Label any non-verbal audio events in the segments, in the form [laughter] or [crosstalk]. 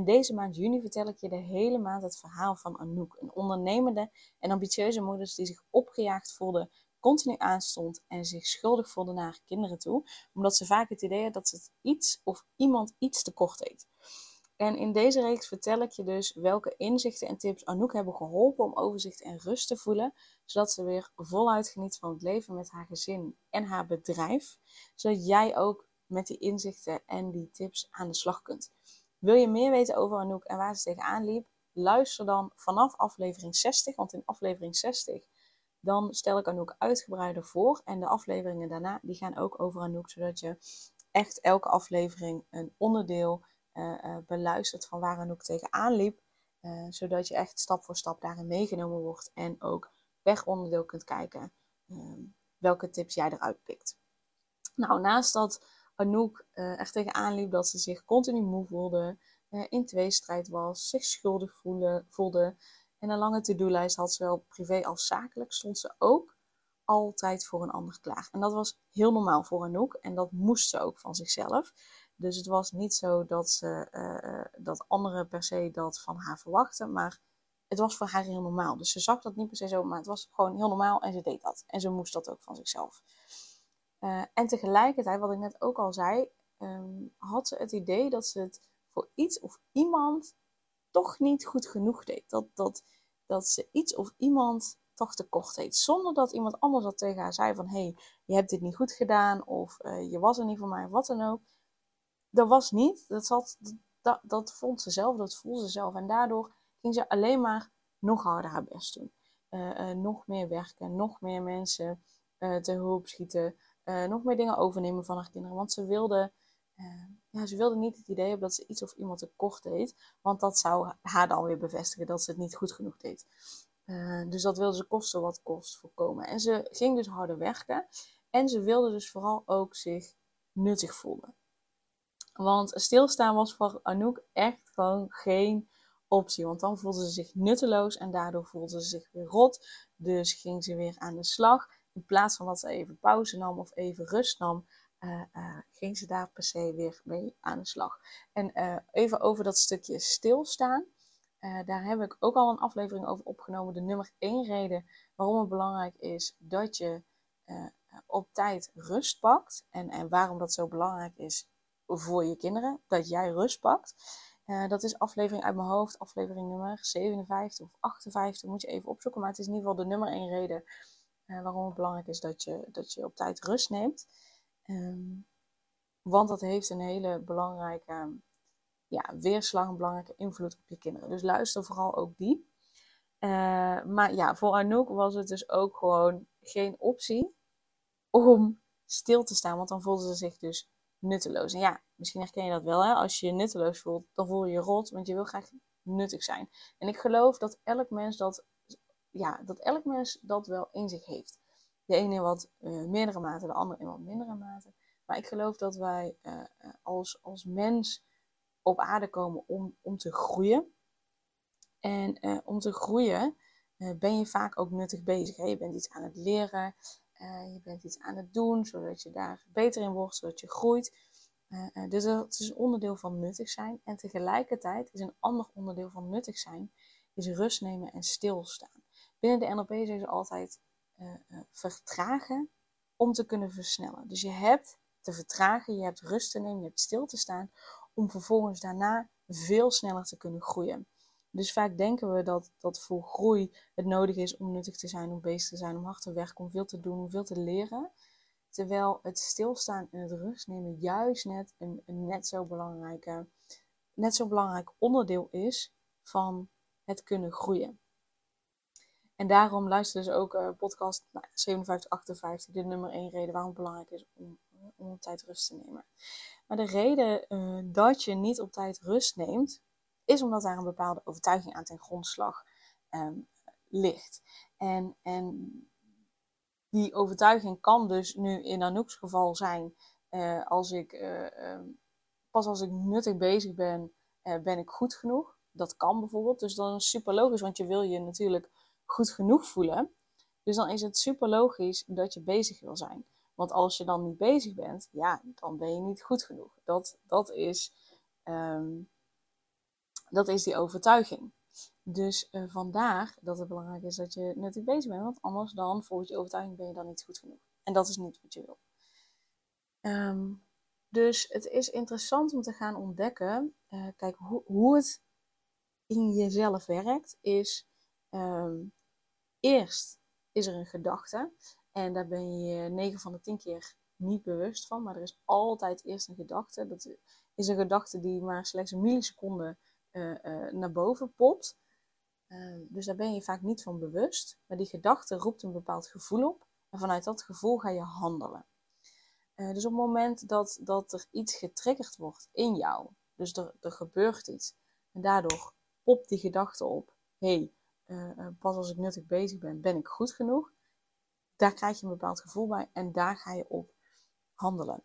En deze maand juni vertel ik je de hele maand het verhaal van Anouk. Een ondernemende en ambitieuze moeder die zich opgejaagd voelde, continu aanstond en zich schuldig voelde naar haar kinderen toe. Omdat ze vaak het idee had dat ze iets of iemand iets tekort deed. En in deze reeks vertel ik je dus welke inzichten en tips Anouk hebben geholpen om overzicht en rust te voelen, zodat ze weer voluit geniet van het leven met haar gezin en haar bedrijf, zodat jij ook met die inzichten en die tips aan de slag kunt. Wil je meer weten over Anouk en waar ze tegenaan liep? Luister dan vanaf aflevering 60, want in aflevering 60 dan stel ik Anouk uitgebreider voor en de afleveringen daarna die gaan ook over Anouk, zodat je echt elke aflevering een onderdeel uh, uh, beluistert van waar Anouk tegenaan liep. Uh, zodat je echt stap voor stap daarin meegenomen wordt. En ook per onderdeel kunt kijken ehm, welke tips jij eruit pikt. Nou, naast dat Anouk er tegenaan liep dat ze zich continu moe voelde, in tweestrijd was, zich schuldig voelde, voelde en een lange to-do-lijst had, zowel privé als zakelijk, stond ze ook altijd voor een ander klaar. En dat was heel normaal voor Anouk en dat moest ze ook van zichzelf. Dus het was niet zo dat, ze, uh, dat anderen per se dat van haar verwachten, maar het was voor haar heel normaal. Dus ze zag dat niet per se zo, maar het was gewoon heel normaal en ze deed dat. En ze moest dat ook van zichzelf. Uh, en tegelijkertijd, wat ik net ook al zei, um, had ze het idee dat ze het voor iets of iemand toch niet goed genoeg deed. Dat, dat, dat ze iets of iemand toch tekort deed. Zonder dat iemand anders dat tegen haar zei van... hey, je hebt dit niet goed gedaan of uh, je was er niet voor mij of wat dan ook dat was niet. Dat, zat, dat, dat vond ze zelf, dat voelde ze zelf. En daardoor ging ze alleen maar nog harder haar best doen. Uh, nog meer werken, nog meer mensen te hulp schieten, nog meer dingen overnemen van haar kinderen. Want ze wilde, ja, ze wilde niet het idee hebben dat ze iets of iemand tekort deed, want dat zou haar dan weer bevestigen dat ze het niet goed genoeg deed. dus dat wilde ze kosten wat kost voorkomen. En ze ging dus harder werken en ze wilde dus vooral ook zich nuttig voelen. Want stilstaan was voor Anouk echt gewoon geen optie. Want dan voelde ze zich nutteloos en daardoor voelde ze zich weer rot. Dus ging ze weer aan de slag. In plaats van dat ze even pauze nam of even rust nam, uh, ging ze daar per se weer mee aan de slag. En uh, even over dat stukje stilstaan. daar heb ik ook al een aflevering over opgenomen. De nummer één reden waarom het belangrijk is dat je op tijd rust pakt. En, en waarom dat zo belangrijk is, voor je kinderen, dat jij rust pakt. Dat is aflevering uit mijn hoofd, aflevering nummer 57 of 58, moet je even opzoeken. Maar het is in ieder geval de nummer één reden uh, waarom het belangrijk is dat je, dat je op tijd rust neemt. Um, want dat heeft een hele belangrijke ja, weerslag, een belangrijke invloed op je kinderen. Dus luister vooral ook die. Uh, maar ja, voor Anouk was het dus ook gewoon geen optie om stil te staan. Want dan voelde ze zich dus nutteloos. En ja, misschien herken je dat wel. Hè? Als je je nutteloos voelt, dan voel je je rot, want je wil graag nuttig zijn. En ik geloof dat elk mens dat, ja, dat elk mens dat wel in zich heeft. De ene in wat uh, meerdere mate, de andere in wat mindere mate. Maar ik geloof dat wij uh, als, als mens op aarde komen om, om te groeien. En om te groeien ben je vaak ook nuttig bezig. Je bent iets aan het leren, je bent iets aan het doen, zodat je daar beter in wordt, zodat je groeit. Dus dat is een onderdeel van nuttig zijn. En tegelijkertijd is een ander onderdeel van nuttig zijn, is rust nemen en stilstaan. Binnen de NLP zeggen ze altijd vertragen om te kunnen versnellen. Dus je hebt te vertragen, je hebt rust te nemen, je hebt stil te staan, om vervolgens daarna veel sneller te kunnen groeien. Dus vaak denken we dat, dat voor groei het nodig is om nuttig te zijn, om bezig te zijn, om hard te werken, om veel te doen, om veel te leren. Terwijl het stilstaan en het rust nemen juist net een, een net, zo belangrijke, net zo belangrijk onderdeel is van het kunnen groeien. En daarom luister dus ook uh, podcast nou, 57, 58, de nummer 1 reden waarom het belangrijk is om, om op tijd rust te nemen. Maar de reden uh, dat je niet op tijd rust neemt, is omdat daar een bepaalde overtuiging aan ten grondslag ehm, ligt. En, en die overtuiging kan dus nu in Anouk's geval zijn, als ik, uh, pas als ik nuttig bezig ben, ben ik goed genoeg. Dat kan bijvoorbeeld. Dus dan is het super logisch, want je wil je natuurlijk goed genoeg voelen. Dus dan is het super logisch dat je bezig wil zijn. Want als je dan niet bezig bent, ja, dan ben je niet goed genoeg. Dat, dat, is, um, dat is die overtuiging. Dus uh, vandaar dat het belangrijk is dat je nuttig bezig bent. Want anders dan, volgens je overtuiging, ben je dan niet goed genoeg. En dat is niet wat je wil. Um, dus het is interessant om te gaan ontdekken. Uh, kijk, hoe, hoe het in jezelf werkt, is um, eerst is er een gedachte. En daar ben je 9 van de 10 keer niet bewust van. Maar er is altijd eerst een gedachte. Dat is een gedachte die maar slechts een milliseconde uh, uh, naar boven popt. Uh, dus daar ben je vaak niet van bewust. Maar die gedachte roept een bepaald gevoel op. En vanuit dat gevoel ga je handelen. dus op het moment dat, dat er iets getriggerd wordt in jou. Dus er, er gebeurt iets. En daardoor popt die gedachte op. hey, pas als ik nuttig bezig ben, ben ik goed genoeg. Daar krijg je een bepaald gevoel bij en daar ga je op handelen.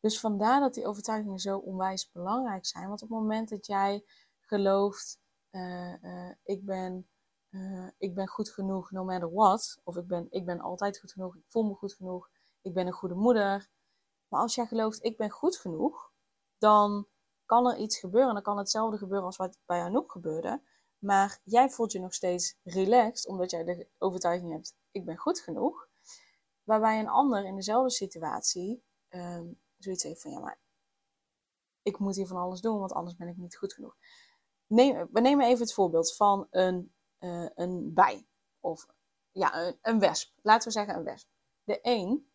Dus vandaar dat die overtuigingen zo onwijs belangrijk zijn. Want op het moment dat jij gelooft, uh, ik, ben, ik ben goed genoeg no matter what. Of ik ben, ik ben altijd goed genoeg, ik voel me goed genoeg, ik ben een goede moeder. Maar als jij gelooft, ik ben goed genoeg, dan kan er iets gebeuren. Dan kan hetzelfde gebeuren als wat bij Anouk gebeurde. Maar jij voelt je nog steeds relaxed, omdat jij de overtuiging hebt, ik ben goed genoeg. Waarbij een ander in dezelfde situatie um, zoiets heeft van, ja maar, ik moet hier van alles doen, want anders ben ik niet goed genoeg. Neem, we nemen even het voorbeeld van een, uh, een bij. Of ja, een, een, wesp. Laten we zeggen een wesp. De een,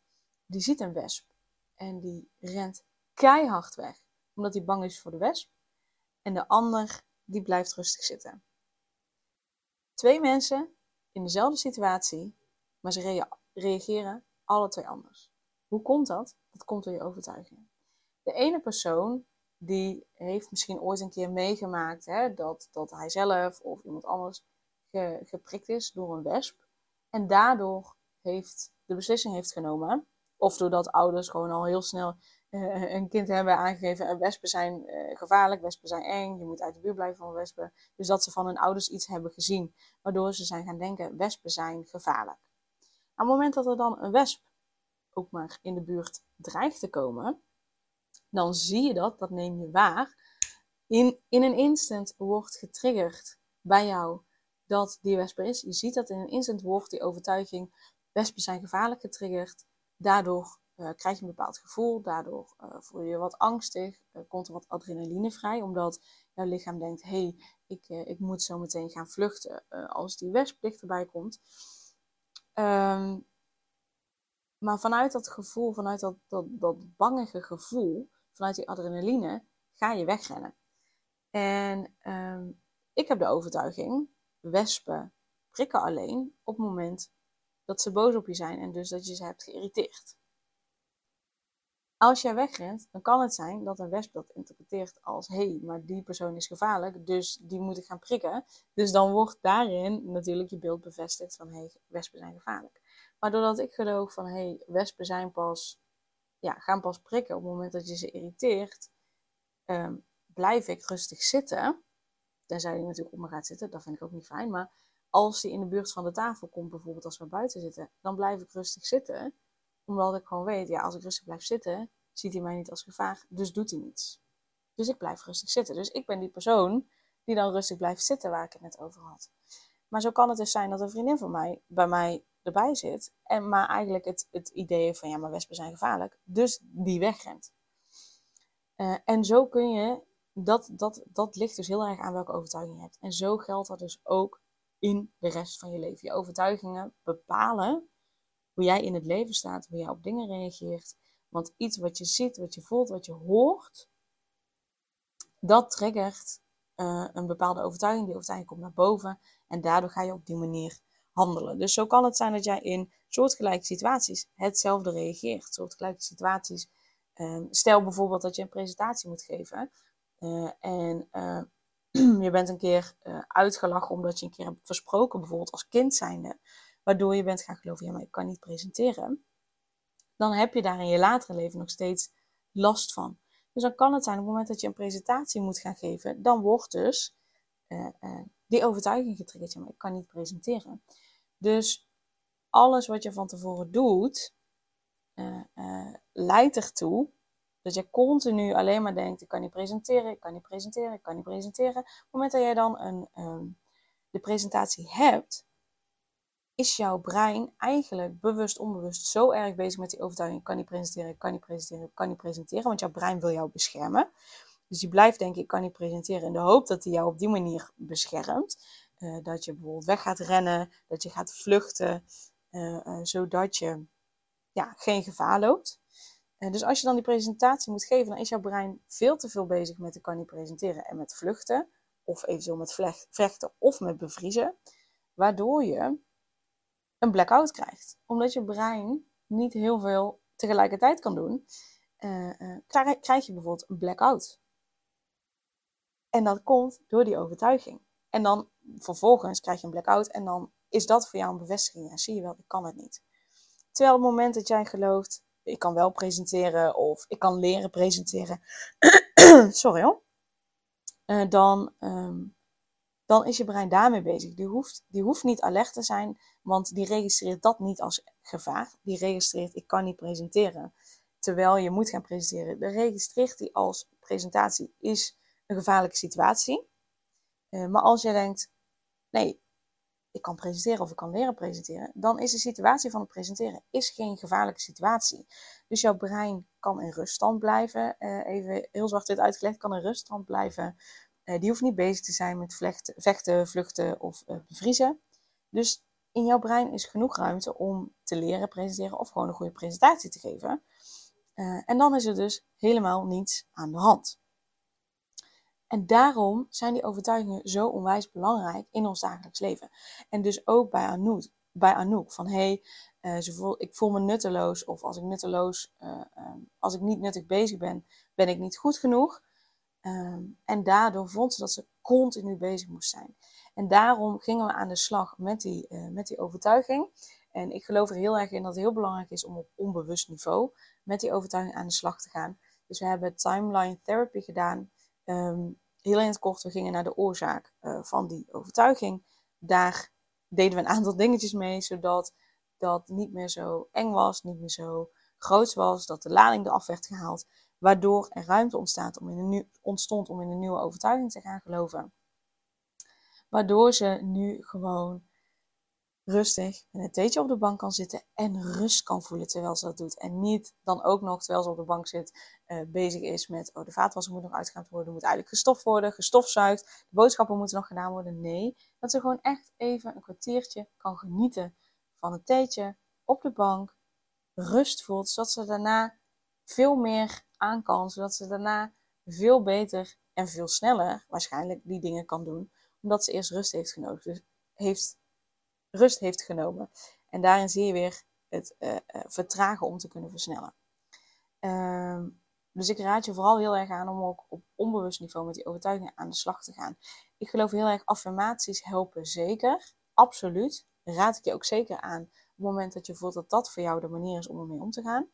die ziet een wesp en die rent keihard weg, omdat hij bang is voor de wesp. En de ander, die blijft rustig zitten. Twee mensen in dezelfde situatie, maar ze reageren alle twee anders. Hoe komt dat? Dat komt door je overtuiging. De ene persoon die heeft misschien ooit een keer meegemaakt hè, dat, dat hij zelf of iemand anders ge, geprikt is door een wesp. En daardoor heeft de beslissing heeft genomen. Of doordat ouders gewoon al heel snel uh, een kind hebben aangegeven: uh, wespen zijn uh, gevaarlijk, wespen zijn eng, je moet uit de buurt blijven van wespen. Dus dat ze van hun ouders iets hebben gezien, waardoor ze zijn gaan denken: wespen zijn gevaarlijk. Op het moment dat er dan een wesp ook maar in de buurt dreigt te komen, dan zie je dat, dat neem je waar. In, in een instant wordt getriggerd bij jou dat die wesp er is. Je ziet dat in een instant wordt die overtuiging, wespen zijn gevaarlijk getriggerd. Daardoor uh, krijg je een bepaald gevoel, daardoor uh, voel je je wat angstig, komt er wat adrenaline vrij, omdat jouw lichaam denkt, hé, hey, ik, ik moet zo meteen gaan vluchten als die wesp dichterbij komt. Um, maar vanuit dat gevoel, vanuit dat, dat, dat bangige gevoel, vanuit die adrenaline, ga je wegrennen. En um, ik heb de overtuiging, wespen prikken alleen op het moment dat ze boos op je zijn en dus dat je ze hebt geïrriteerd. Als jij wegrent, dan kan het zijn dat een wesp dat interpreteert als hé, hey, maar die persoon is gevaarlijk, dus die moet ik gaan prikken. Dus dan wordt daarin natuurlijk je beeld bevestigd van hé, hey, wespen zijn gevaarlijk. Maar doordat ik geloof van hé, hey, wespen zijn pas, ja, gaan pas prikken op het moment dat je ze irriteert, um, blijf ik rustig zitten. Tenzij hij natuurlijk op me gaat zitten, dat vind ik ook niet fijn. Maar als hij in de buurt van de tafel komt, bijvoorbeeld als we buiten zitten, dan blijf ik rustig zitten. Omdat ik gewoon weet, ja, als ik rustig blijf zitten, ziet hij mij niet als gevaar, dus doet hij niets. Dus ik blijf rustig zitten. Dus ik ben die persoon die dan rustig blijft zitten waar ik het net over had. Maar zo kan het dus zijn dat een vriendin van mij bij mij erbij zit. En maar eigenlijk het, het idee van ja, maar wespen zijn gevaarlijk. Dus die wegrent. Uh, en zo kun je, dat, dat, dat ligt dus heel erg aan welke overtuiging je hebt. En zo geldt dat dus ook in de rest van je leven. Je overtuigingen bepalen hoe jij in het leven staat, hoe jij op dingen reageert. Want iets wat je ziet, wat je voelt, wat je hoort, dat triggert uh, een bepaalde overtuiging. Die overtuiging komt naar boven en daardoor ga je op die manier handelen. Dus zo kan het zijn dat jij in soortgelijke situaties hetzelfde reageert. Soortgelijke situaties. Um, stel bijvoorbeeld dat je een presentatie moet geven. eh, en uh, [clears throat] je bent een keer uitgelachen omdat je een keer hebt versproken, bijvoorbeeld als kind zijnde, waardoor je bent gaan geloven, ja, maar ik kan niet presenteren, dan heb je daar in je latere leven nog steeds last van. Dus dan kan het zijn op het moment dat je een presentatie moet gaan geven, dan wordt dus die overtuiging getriggerd, ja, maar ik kan niet presenteren. Dus alles wat je van tevoren doet, leidt ertoe dat je continu alleen maar denkt, ik kan niet presenteren, ik kan niet presenteren, ik kan niet presenteren. Op het moment dat jij dan een, um, de presentatie hebt, is jouw brein eigenlijk bewust, onbewust zo erg bezig met die overtuiging, ik kan niet presenteren, ik kan niet presenteren, ik kan niet presenteren, want jouw brein wil jou beschermen. Dus die blijft denken, ik kan niet presenteren in de hoop dat hij jou op die manier beschermt. Uh, dat je bijvoorbeeld weg gaat rennen, dat je gaat vluchten, uh, uh, zodat je ja, geen gevaar loopt. Dus als je dan die presentatie moet geven, dan is jouw brein veel te veel bezig met de kan niet presenteren en met vluchten. Of eventueel met vechten of met bevriezen. Waardoor je een blackout krijgt. Omdat je brein niet heel veel tegelijkertijd kan doen, uh, uh, krijg je bijvoorbeeld een blackout. En dat komt door die overtuiging. En dan vervolgens krijg je een blackout en dan is dat voor jou een bevestiging. Ja, zie je wel, ik kan het niet. Terwijl het moment dat jij gelooft, ik kan wel presenteren of ik kan leren presenteren. [clears throat] Sorry hoor. Uh, dan, um, dan is je brein daarmee bezig. Die hoeft, die hoeft niet alert te zijn, want die registreert dat niet als gevaar. Die registreert, ik kan niet presenteren. Terwijl je moet gaan presenteren. De registreert die als presentatie is een gevaarlijke situatie. Uh, maar als jij denkt, nee, ik kan presenteren of ik kan leren presenteren, dan is de situatie van het presenteren is geen gevaarlijke situatie. Dus jouw brein kan in ruststand blijven. Uh, even heel zwart-wit uitgelegd, kan in ruststand blijven. Uh, die hoeft niet bezig te zijn met vechten, vluchten of uh, bevriezen. Dus in jouw brein is genoeg ruimte om te leren presenteren of gewoon een goede presentatie te geven. en dan is er dus helemaal niets aan de hand. En daarom zijn die overtuigingen zo onwijs belangrijk in ons dagelijks leven. En dus ook bij Anouk, bij Anouk van hé, hey, ik voel me nutteloos of als ik nutteloos, um, als ik niet nuttig bezig ben, ben ik niet goed genoeg. Um, en daardoor vond ze dat ze continu bezig moest zijn. En daarom gingen we aan de slag met die, uh, met die overtuiging. En ik geloof er heel erg in dat het heel belangrijk is om op onbewust niveau met die overtuiging aan de slag te gaan. Dus we hebben timeline therapy gedaan. Um, heel in het kort, we gingen naar de oorzaak uh, van die overtuiging. Daar deden we een aantal [laughs] dingetjes mee, zodat dat niet meer zo eng was, niet meer zo groot was, dat de lading eraf werd gehaald, waardoor er ruimte ontstaat om in een nieuw, ontstond om in een nieuwe overtuiging te gaan geloven. Waardoor ze nu gewoon rustig met een theetje op de bank kan zitten en rust kan voelen terwijl ze dat doet. En niet dan ook nog, terwijl ze op de bank zit, uh, bezig is met, oh de vaatwasser moet nog uitgehaald worden, moet eigenlijk gestoft worden, gestofzuigd, de boodschappen moeten nog gedaan worden. Nee, dat ze gewoon echt even een kwartiertje kan genieten van een theetje op de bank, rust voelt, zodat ze daarna veel meer kan, zodat ze daarna veel beter en veel sneller waarschijnlijk die dingen kan doen, omdat ze eerst rust heeft genomen. Dus heeft rust heeft genomen. En daarin zie je weer het uh, vertragen om te kunnen versnellen. Uh, dus ik raad je vooral heel erg aan om ook op onbewust niveau met die overtuigingen aan de slag te gaan. Ik geloof heel erg affirmaties helpen zeker. Absoluut. Raad ik je ook zeker aan op het moment dat je voelt dat dat voor jou de manier is om ermee om te gaan.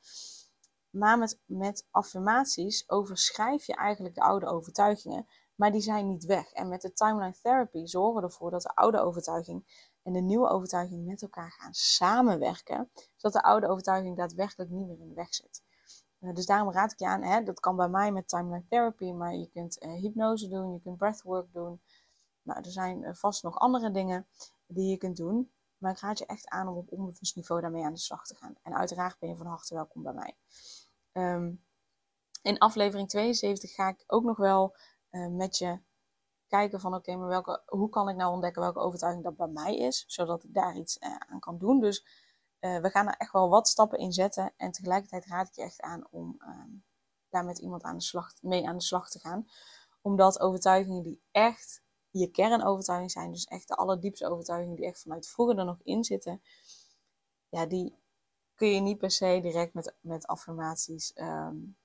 Maar met, met affirmaties overschrijf je eigenlijk de oude overtuigingen, maar die zijn niet weg. En met de timeline therapy zorgen we ervoor dat de oude overtuiging en de nieuwe overtuiging met elkaar gaan samenwerken, zodat de oude overtuiging daadwerkelijk niet meer in de weg zit. Uh, dus daarom raad ik je aan, hè, dat kan bij mij met timeline therapy, maar je kunt uh, hypnose doen, je kunt breathwork doen. Nou, er zijn uh, vast nog andere dingen die je kunt doen, maar ik raad je echt aan om op onbewust daarmee aan de slag te gaan. En uiteraard ben je van harte welkom bij mij. Um, in aflevering 72 ga ik ook nog wel met je kijken van oké, maar welke, hoe kan ik nou ontdekken welke overtuiging dat bij mij is, zodat ik daar iets uh, aan kan doen. Dus uh, we gaan er echt wel wat stappen in zetten en tegelijkertijd raad ik je echt aan om uh, daar met iemand aan de slag, mee aan de slag te gaan. Omdat overtuigingen die echt je kernovertuiging zijn, dus echt de allerdiepste overtuigingen die echt vanuit vroeger er nog in zitten, ja, die kun je niet per se direct met, met affirmaties um,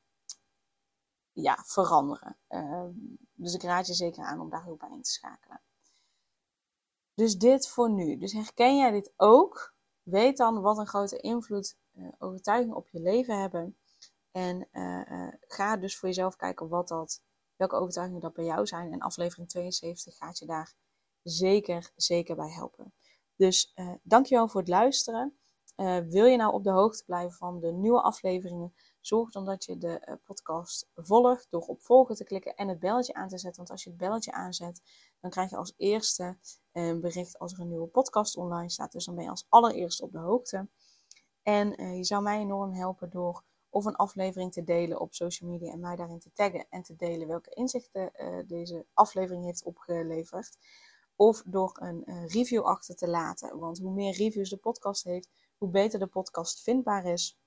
ja, veranderen. Ehm, dus ik raad je zeker aan om daar hulp bij in te schakelen. Dus dit voor nu. Dus herken jij dit ook? Weet dan wat een grote invloed uh, overtuigingen op je leven hebben. En uh, ga dus voor jezelf kijken wat dat, welke overtuigingen dat bij jou zijn. En aflevering 72 gaat je daar zeker, zeker bij helpen. Dus uh, dankjewel voor het luisteren. wil je nou op de hoogte blijven van de nieuwe afleveringen? Zorg dan dat je de podcast volgt door op volgen te klikken en het belletje aan te zetten. Want als je het belletje aanzet, dan krijg je als eerste een bericht als er een nieuwe podcast online staat. Dus dan ben je als allereerste op de hoogte. En je zou mij enorm helpen door of een aflevering te delen op social media en mij daarin te taggen en te delen welke inzichten uh, deze aflevering heeft opgeleverd. Of door een uh, review achter te laten. Want hoe meer reviews de podcast heeft, hoe beter de podcast vindbaar is.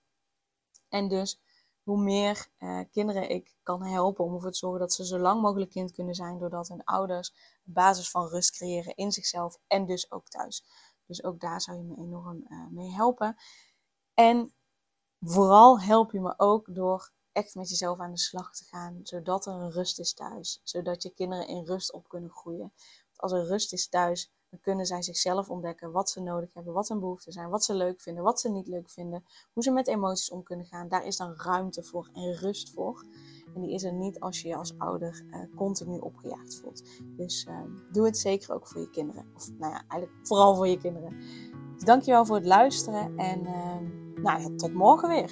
En dus hoe meer kinderen ik kan helpen om ervoor te zorgen dat ze zo lang mogelijk kind kunnen zijn. Doordat hun ouders een basis van rust creëren in zichzelf en dus ook thuis. Dus ook daar zou je me enorm mee helpen. En vooral help je me ook door echt met jezelf aan de slag te gaan, zodat er een rust is thuis. Zodat je kinderen in rust op kunnen groeien. Als er rust is thuis, dan kunnen zij zichzelf ontdekken wat ze nodig hebben, wat hun behoeften zijn, wat ze leuk vinden, wat ze niet leuk vinden, hoe ze met emoties om kunnen gaan. Daar is dan ruimte voor en rust voor. En die is er niet als je je als ouder uh, continu opgejaagd voelt. Dus uh, doe het zeker ook voor je kinderen. Of nou ja, eigenlijk vooral voor je kinderen. Dankjewel voor het luisteren en... Uh, nou ja, tot morgen weer.